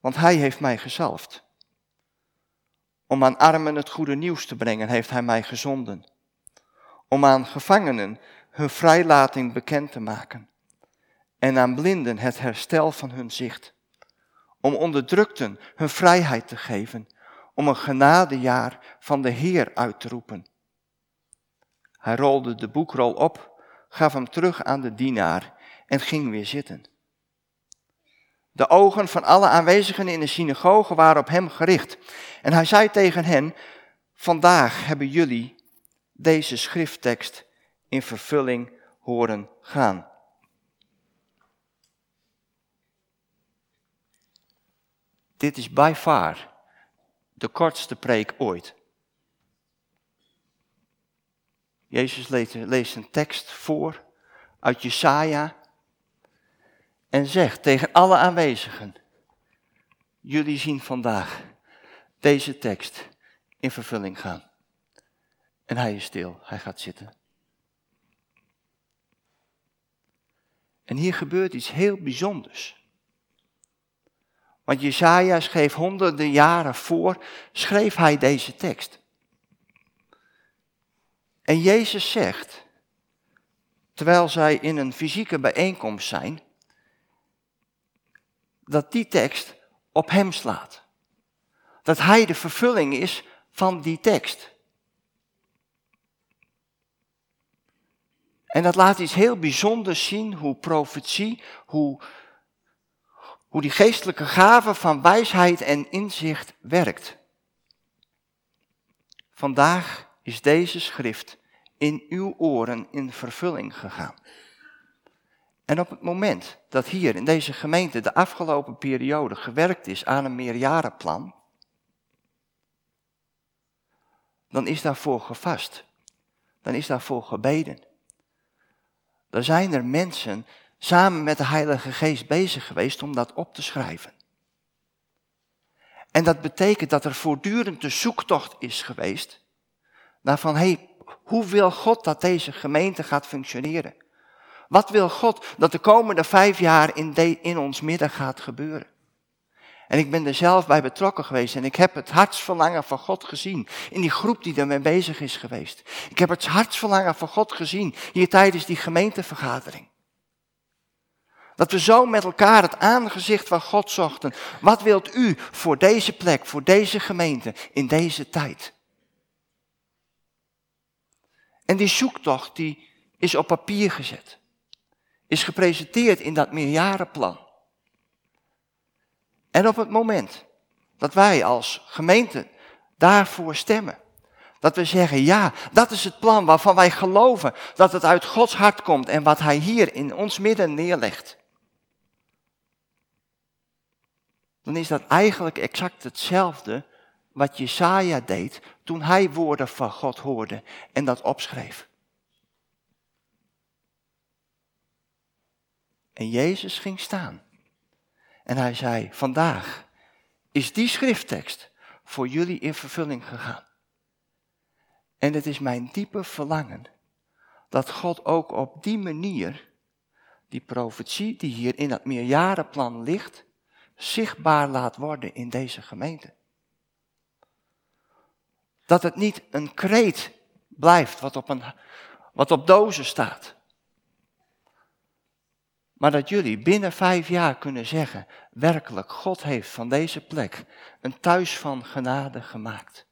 Want hij heeft mij gezalfd. Om aan armen het goede nieuws te brengen heeft hij mij gezonden. Om aan gevangenen hun vrijlating bekend te maken. En aan blinden het herstel van hun zicht. Om onderdrukten hun vrijheid te geven. Om een genadejaar van de Heer uit te roepen. Hij rolde de boekrol op, gaf hem terug aan de dienaar en ging weer zitten. De ogen van alle aanwezigen in de synagoge waren op hem gericht. En hij zei tegen hen, vandaag hebben jullie deze schrifttekst in vervulling horen gaan. Dit is by far de kortste preek ooit. Jezus leest een tekst voor uit Jesaja en zegt tegen alle aanwezigen, jullie zien vandaag deze tekst in vervulling gaan. En hij is stil, hij gaat zitten. En hier gebeurt iets heel bijzonders. Want Jesaja schreef honderden jaren voor, schreef hij deze tekst. En Jezus zegt, terwijl zij in een fysieke bijeenkomst zijn, dat die tekst op hem slaat. Dat hij de vervulling is van die tekst. En dat laat iets heel bijzonders zien hoe profetie, hoe, hoe die geestelijke gave van wijsheid en inzicht werkt. Vandaag is deze schrift in uw oren in vervulling gegaan. En op het moment dat hier in deze gemeente de afgelopen periode gewerkt is aan een meerjarenplan, dan is daarvoor gevast. Dan is daarvoor gebeden. Dan zijn er mensen samen met de Heilige Geest bezig geweest om dat op te schrijven. En dat betekent dat er voortdurend de zoektocht is geweest naar van, hé, hey, hoe wil God dat deze gemeente gaat functioneren? Wat wil God dat de komende vijf jaar in, in ons midden gaat gebeuren? En ik ben er zelf bij betrokken geweest en ik heb het hartsverlangen van God gezien in die groep die ermee bezig is geweest. Ik heb het hartsverlangen van God gezien hier tijdens die gemeentevergadering. Dat we zo met elkaar het aangezicht van God zochten. Wat wilt u voor deze plek, voor deze gemeente, in deze tijd? En die zoektocht die is op papier gezet is gepresenteerd in dat meerjarenplan. En op het moment dat wij als gemeente daarvoor stemmen, dat we zeggen, ja, dat is het plan waarvan wij geloven dat het uit Gods hart komt en wat Hij hier in ons midden neerlegt. Dan is dat eigenlijk exact hetzelfde wat Jesaja deed toen hij woorden van God hoorde en dat opschreef. En Jezus ging staan. En hij zei, vandaag is die schrifttekst voor jullie in vervulling gegaan. En het is mijn diepe verlangen dat God ook op die manier die profetie die hier in het meerjarenplan ligt, zichtbaar laat worden in deze gemeente. Dat het niet een kreet blijft wat op, een, wat op dozen staat. Maar dat jullie binnen vijf jaar kunnen zeggen, werkelijk, God heeft van deze plek een thuis van genade gemaakt.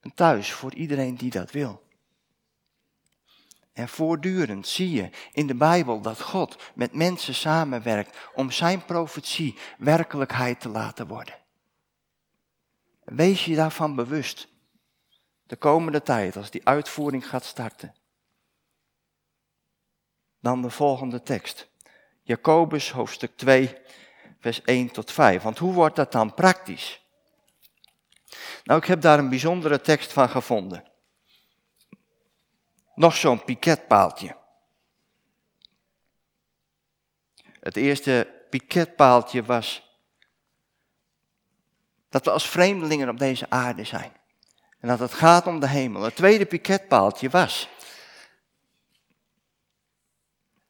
Een thuis voor iedereen die dat wil. En voortdurend zie je in de Bijbel dat God met mensen samenwerkt om zijn profetie werkelijkheid te laten worden. Wees je daarvan bewust. De komende tijd, als die uitvoering gaat starten. Dan de volgende tekst. Jacobus hoofdstuk 2, vers 1 tot 5. Want hoe wordt dat dan praktisch? Nou, ik heb daar een bijzondere tekst van gevonden. Nog zo'n piketpaaltje. Het eerste piketpaaltje was dat we als vreemdelingen op deze aarde zijn. En dat het gaat om de hemel. Het tweede piketpaaltje was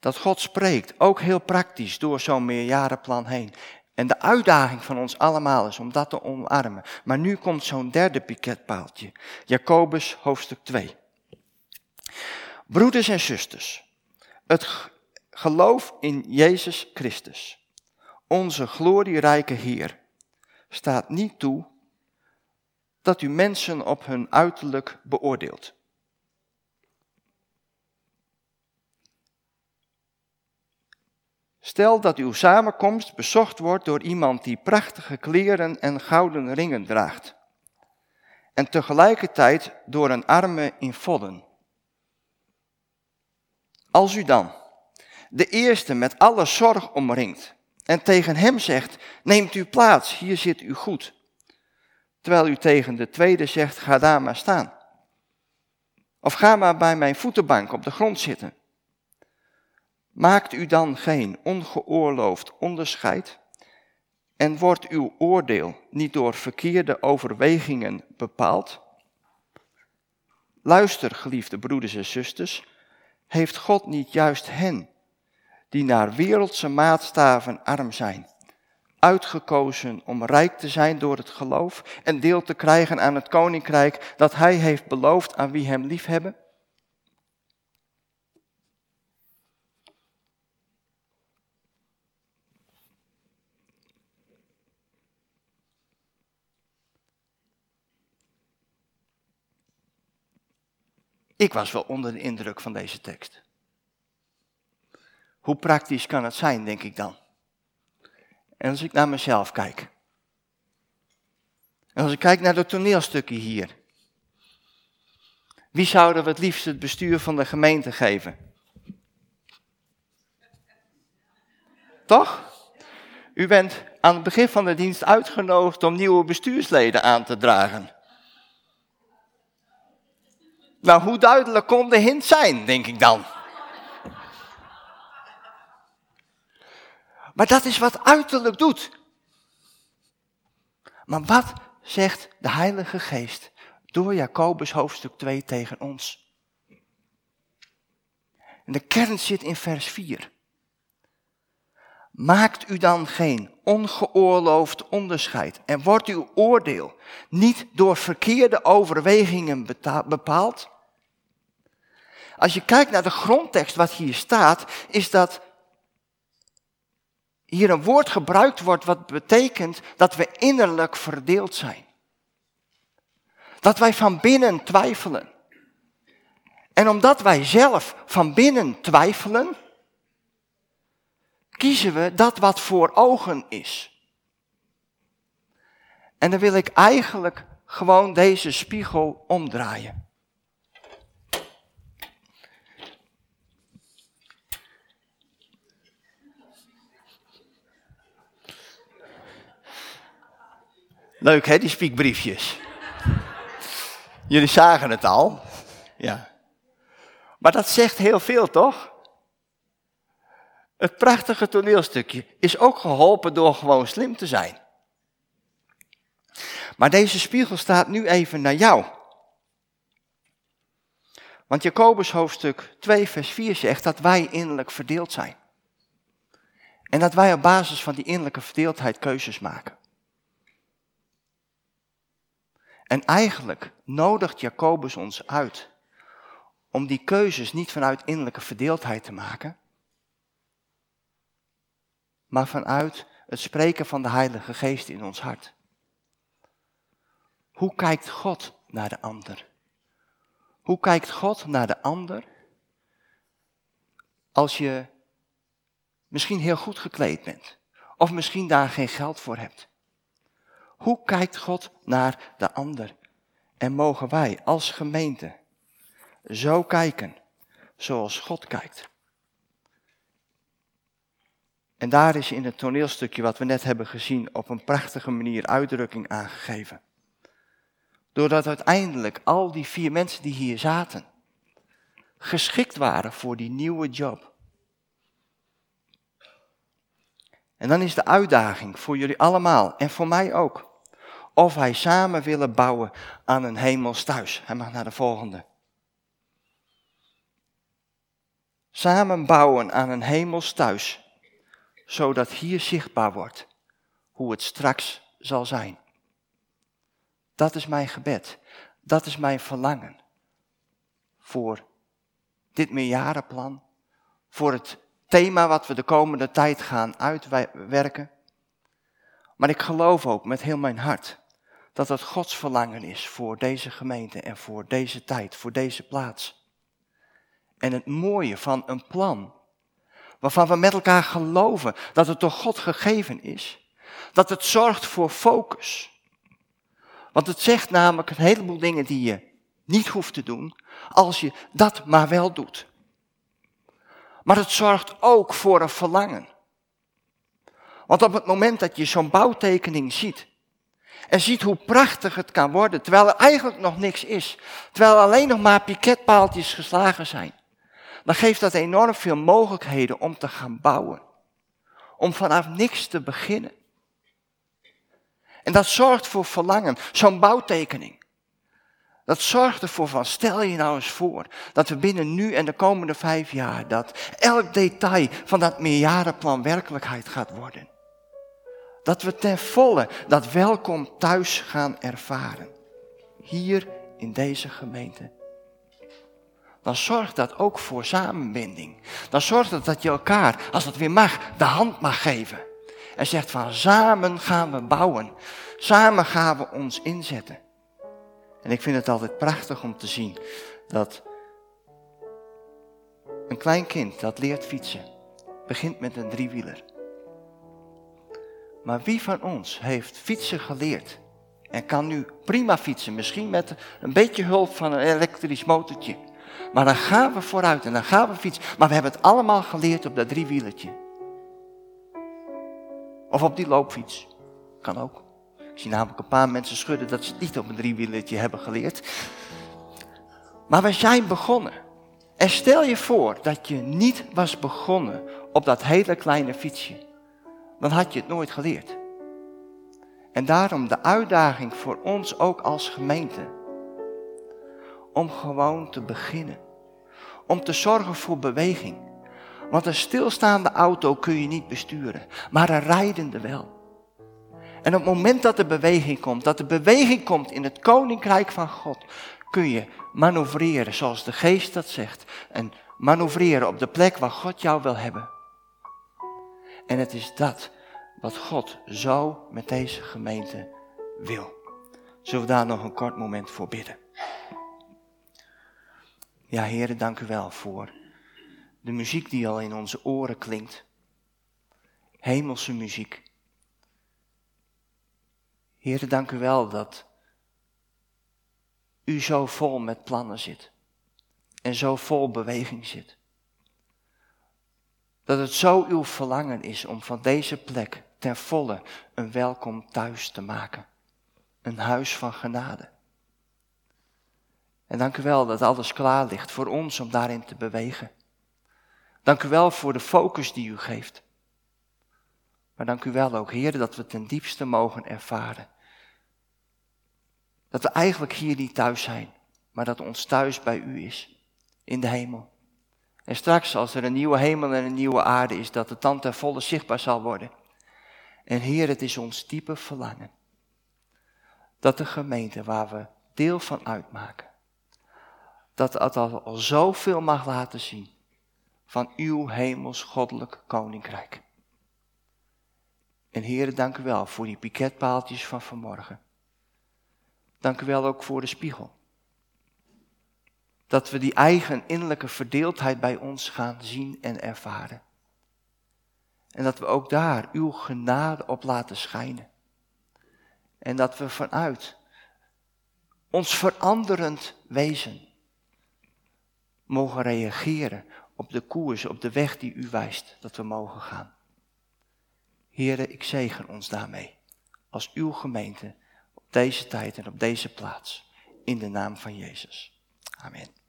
dat God spreekt, ook heel praktisch door zo'n meerjarenplan heen. En de uitdaging van ons allemaal is om dat te omarmen. Maar nu komt zo'n derde piketpaaltje. Jacobus hoofdstuk 2. Broeders en zusters, het geloof in Jezus Christus, onze glorierijke Heer, staat niet toe dat u mensen op hun uiterlijk beoordeelt. Stel dat uw samenkomst bezocht wordt door iemand die prachtige kleren en gouden ringen draagt. En tegelijkertijd door een arme in vodden. Als u dan de eerste met alle zorg omringt en tegen hem zegt, neemt u plaats, hier zit u goed. Terwijl u tegen de tweede zegt, ga daar maar staan. Of ga maar bij mijn voetenbank op de grond zitten. Maakt u dan geen ongeoorloofd onderscheid en wordt uw oordeel niet door verkeerde overwegingen bepaald? Luister, geliefde broeders en zusters, heeft God niet juist hen, die naar wereldse maatstaven arm zijn, uitgekozen om rijk te zijn door het geloof en deel te krijgen aan het koninkrijk dat Hij heeft beloofd aan wie Hem liefhebben? Ik was wel onder de indruk van deze tekst. Hoe praktisch kan het zijn, denk ik dan? En als ik naar mezelf kijk. En als ik kijk naar de toneelstukken hier. Wie zouden we het liefst het bestuur van de gemeente geven? Toch? U bent aan het begin van de dienst uitgenodigd om nieuwe bestuursleden aan te dragen. Nou, hoe duidelijk kon de hint zijn, denk ik dan. Maar dat is wat uiterlijk doet. Maar wat zegt de Heilige Geest door Jacobus hoofdstuk 2 tegen ons? En de kern zit in vers 4. Maakt u dan geen ongeoorloofd onderscheid en wordt uw oordeel niet door verkeerde overwegingen bepaald? Als je kijkt naar de grondtekst wat hier staat, is dat hier een woord gebruikt wordt wat betekent dat we innerlijk verdeeld zijn. Dat wij van binnen twijfelen. En omdat wij zelf van binnen twijfelen, kiezen we dat wat voor ogen is. En dan wil ik eigenlijk gewoon deze spiegel omdraaien. Leuk hè, die spiekbriefjes. Jullie zagen het al. Ja. Maar dat zegt heel veel, toch? Het prachtige toneelstukje is ook geholpen door gewoon slim te zijn. Maar deze spiegel staat nu even naar jou. Want Jacobus hoofdstuk 2 vers 4 zegt dat wij innerlijk verdeeld zijn. En dat wij op basis van die innerlijke verdeeldheid keuzes maken. En eigenlijk nodigt Jacobus ons uit om die keuzes niet vanuit innerlijke verdeeldheid te maken, maar vanuit het spreken van de Heilige Geest in ons hart. Hoe kijkt God naar de ander? Hoe kijkt God naar de ander als je misschien heel goed gekleed bent of misschien daar geen geld voor hebt? Hoe kijkt God naar de ander? En mogen wij als gemeente zo kijken zoals God kijkt? En daar is in het toneelstukje wat we net hebben gezien op een prachtige manier uitdrukking aangegeven. Doordat uiteindelijk al die vier mensen die hier zaten, geschikt waren voor die nieuwe job. En dan is de uitdaging voor jullie allemaal en voor mij ook of wij samen willen bouwen aan een hemels thuis. Hij mag naar de volgende. Samen bouwen aan een hemels thuis, zodat hier zichtbaar wordt hoe het straks zal zijn. Dat is mijn gebed. Dat is mijn verlangen voor dit meerjarenplan, voor het thema wat we de komende tijd gaan uitwerken. Maar ik geloof ook met heel mijn hart dat het Gods verlangen is voor deze gemeente en voor deze tijd, voor deze plaats. En het mooie van een plan, waarvan we met elkaar geloven dat het door God gegeven is, dat het zorgt voor focus. Want het zegt namelijk een heleboel dingen die je niet hoeft te doen, als je dat maar wel doet. Maar het zorgt ook voor een verlangen. Want op het moment dat je zo'n bouwtekening ziet, en ziet hoe prachtig het kan worden, terwijl er eigenlijk nog niks is, terwijl alleen nog maar piketpaaltjes geslagen zijn, dan geeft dat enorm veel mogelijkheden om te gaan bouwen. Om vanaf niks te beginnen. En dat zorgt voor verlangen, zo'n bouwtekening. Dat zorgt ervoor van, stel je nou eens voor, dat we binnen nu en de komende vijf jaar, dat elk detail van dat meerjarenplan werkelijkheid gaat worden. Dat we ten volle dat welkom thuis gaan ervaren. Hier in deze gemeente. Dan zorgt dat ook voor samenbinding. Dan zorgt het dat je elkaar, als het weer mag, de hand mag geven. En zegt van samen gaan we bouwen. Samen gaan we ons inzetten. En ik vind het altijd prachtig om te zien dat een klein kind dat leert fietsen, begint met een driewieler. Maar wie van ons heeft fietsen geleerd en kan nu prima fietsen, misschien met een beetje hulp van een elektrisch motortje. Maar dan gaan we vooruit en dan gaan we fietsen. Maar we hebben het allemaal geleerd op dat driewielertje. Of op die loopfiets. Kan ook. Ik zie namelijk een paar mensen schudden dat ze het niet op een driewielertje hebben geleerd. Maar we zijn begonnen. En stel je voor dat je niet was begonnen op dat hele kleine fietsje dan had je het nooit geleerd. En daarom de uitdaging voor ons ook als gemeente. Om gewoon te beginnen. Om te zorgen voor beweging. Want een stilstaande auto kun je niet besturen, maar een rijdende wel. En op het moment dat er beweging komt, dat er beweging komt in het koninkrijk van God, kun je manoeuvreren zoals de geest dat zegt. En manoeuvreren op de plek waar God jou wil hebben. En het is dat wat God zo met deze gemeente wil. Zullen we daar nog een kort moment voor bidden? Ja, heren, dank u wel voor de muziek die al in onze oren klinkt. Hemelse muziek. Heren, dank u wel dat u zo vol met plannen zit. En zo vol beweging zit. Dat het zo uw verlangen is om van deze plek ten volle een welkom thuis te maken. Een huis van genade. En dank u wel dat alles klaar ligt voor ons om daarin te bewegen. Dank u wel voor de focus die u geeft. Maar dank u wel ook, Heer, dat we ten diepste mogen ervaren. Dat we eigenlijk hier niet thuis zijn, maar dat ons thuis bij u is, in de hemel. En straks, als er een nieuwe hemel en een nieuwe aarde is, dat het dan ten volle zichtbaar zal worden. En Heer, het is ons diepe verlangen dat de gemeente waar we deel van uitmaken, dat het al zoveel mag laten zien van uw hemels goddelijk koninkrijk. En Heer, dank u wel voor die piketpaaltjes van vanmorgen. Dank u wel ook voor de spiegel. Dat we die eigen innerlijke verdeeldheid bij ons gaan zien en ervaren. En dat we ook daar uw genade op laten schijnen. En dat we vanuit ons veranderend wezen mogen reageren op de koers, op de weg die u wijst dat we mogen gaan. Heren, ik zegen ons daarmee als uw gemeente op deze tijd en op deze plaats. In de naam van Jezus. Amen.